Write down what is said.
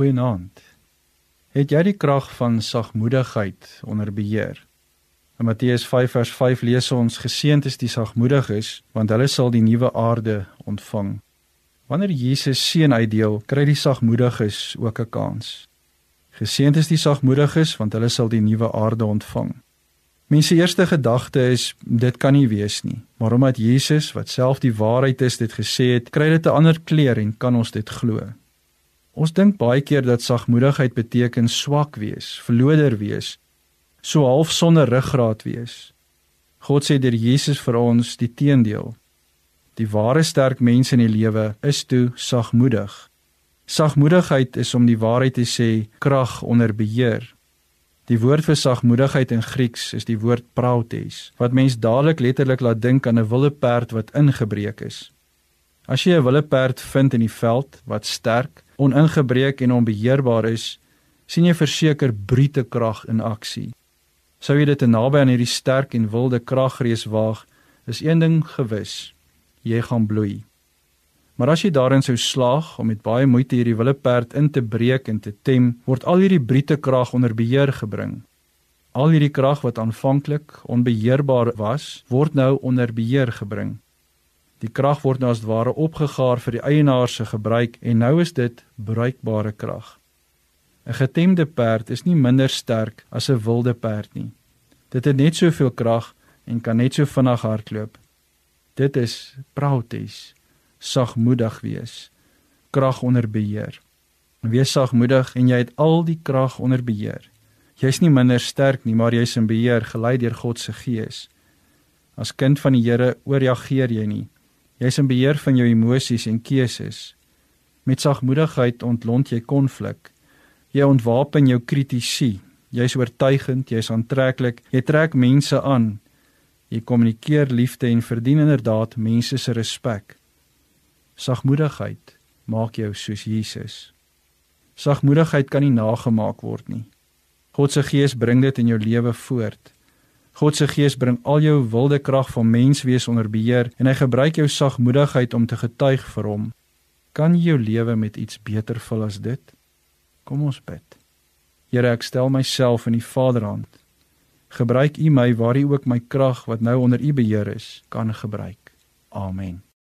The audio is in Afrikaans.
Goeienaand. Het jy die krag van sagmoedigheid onder beheer? In Matteus 5 vers 5 lees ons: Geseënd is die sagmoediges, want hulle sal die nuwe aarde ontvang. Wanneer Jesus seën uitdeel, kry die sagmoediges ook 'n kans. Geseënd is die sagmoediges, want hulle sal die nuwe aarde ontvang. Mense eerste gedagte is dit kan nie wees nie, maar omdat Jesus wat self die waarheid is dit gesê het, kry dit 'n ander kleur en kan ons dit glo. Ons dink baie keer dat sagmoedigheid beteken swak wees, verloder wees, so half sonder ruggraat wees. God sê deur Jesus vir ons die teendeel. Die ware sterk mense in die lewe is toe sagmoedig. Sagmoedigheid is om die waarheid te sê, krag onder beheer. Die woord vir sagmoedigheid in Grieks is die woord prautes, wat mens dadelik letterlik laat dink aan 'n wilde perd wat ingebreek is. As jy 'n wilde perd vind in die veld wat sterk, oningebreek en onbeheerbaar is, sien jy verseker brute krag in aksie. Sou jy dit naby aan hierdie sterk en wilde kragrees waag, is een ding gewis: jy gaan bloei. Maar as jy daarin sou slaag om met baie moeite hierdie wilde perd in te breek en te tem, word al hierdie brute krag onder beheer gebring. Al hierdie krag wat aanvanklik onbeheerbaar was, word nou onder beheer gebring. Die krag word nou as ware opgegaar vir die eienaar se gebruik en nou is dit bruikbare krag. 'n Getemde perd is nie minder sterk as 'n wilde perd nie. Dit het net soveel krag en kan net so vinnig hardloop. Dit is prauties, sagmoedig wees, krag onder beheer. Wees sagmoedig en jy het al die krag onder beheer. Jy's nie minder sterk nie, maar jy's in beheer, gelei deur God se gees. As kind van die Here oorreageer jy nie. Jy's in beheer van jou emosies en keuses. Met sagmoedigheid ontlont jy konflik. Jy ontwapen jou kritisie. Jy's oortuigend, jy's aantreklik, jy trek mense aan. Jy kommunikeer liefde en verdien inderdaad mense se respek. Sagmoedigheid maak jou soos Jesus. Sagmoedigheid kan nie nagemaak word nie. God se gees bring dit in jou lewe voort. God se Gees bring al jou wilde krag van menswees onder beheer en hy gebruik jou sagmoedigheid om te getuig vir hom. Kan jy jou lewe met iets beter vul as dit? Kom ons bid. Here, ek stel myself in U Vaderhand. Gebruik U my waar U ook my krag wat nou onder U beheer is, kan gebruik. Amen.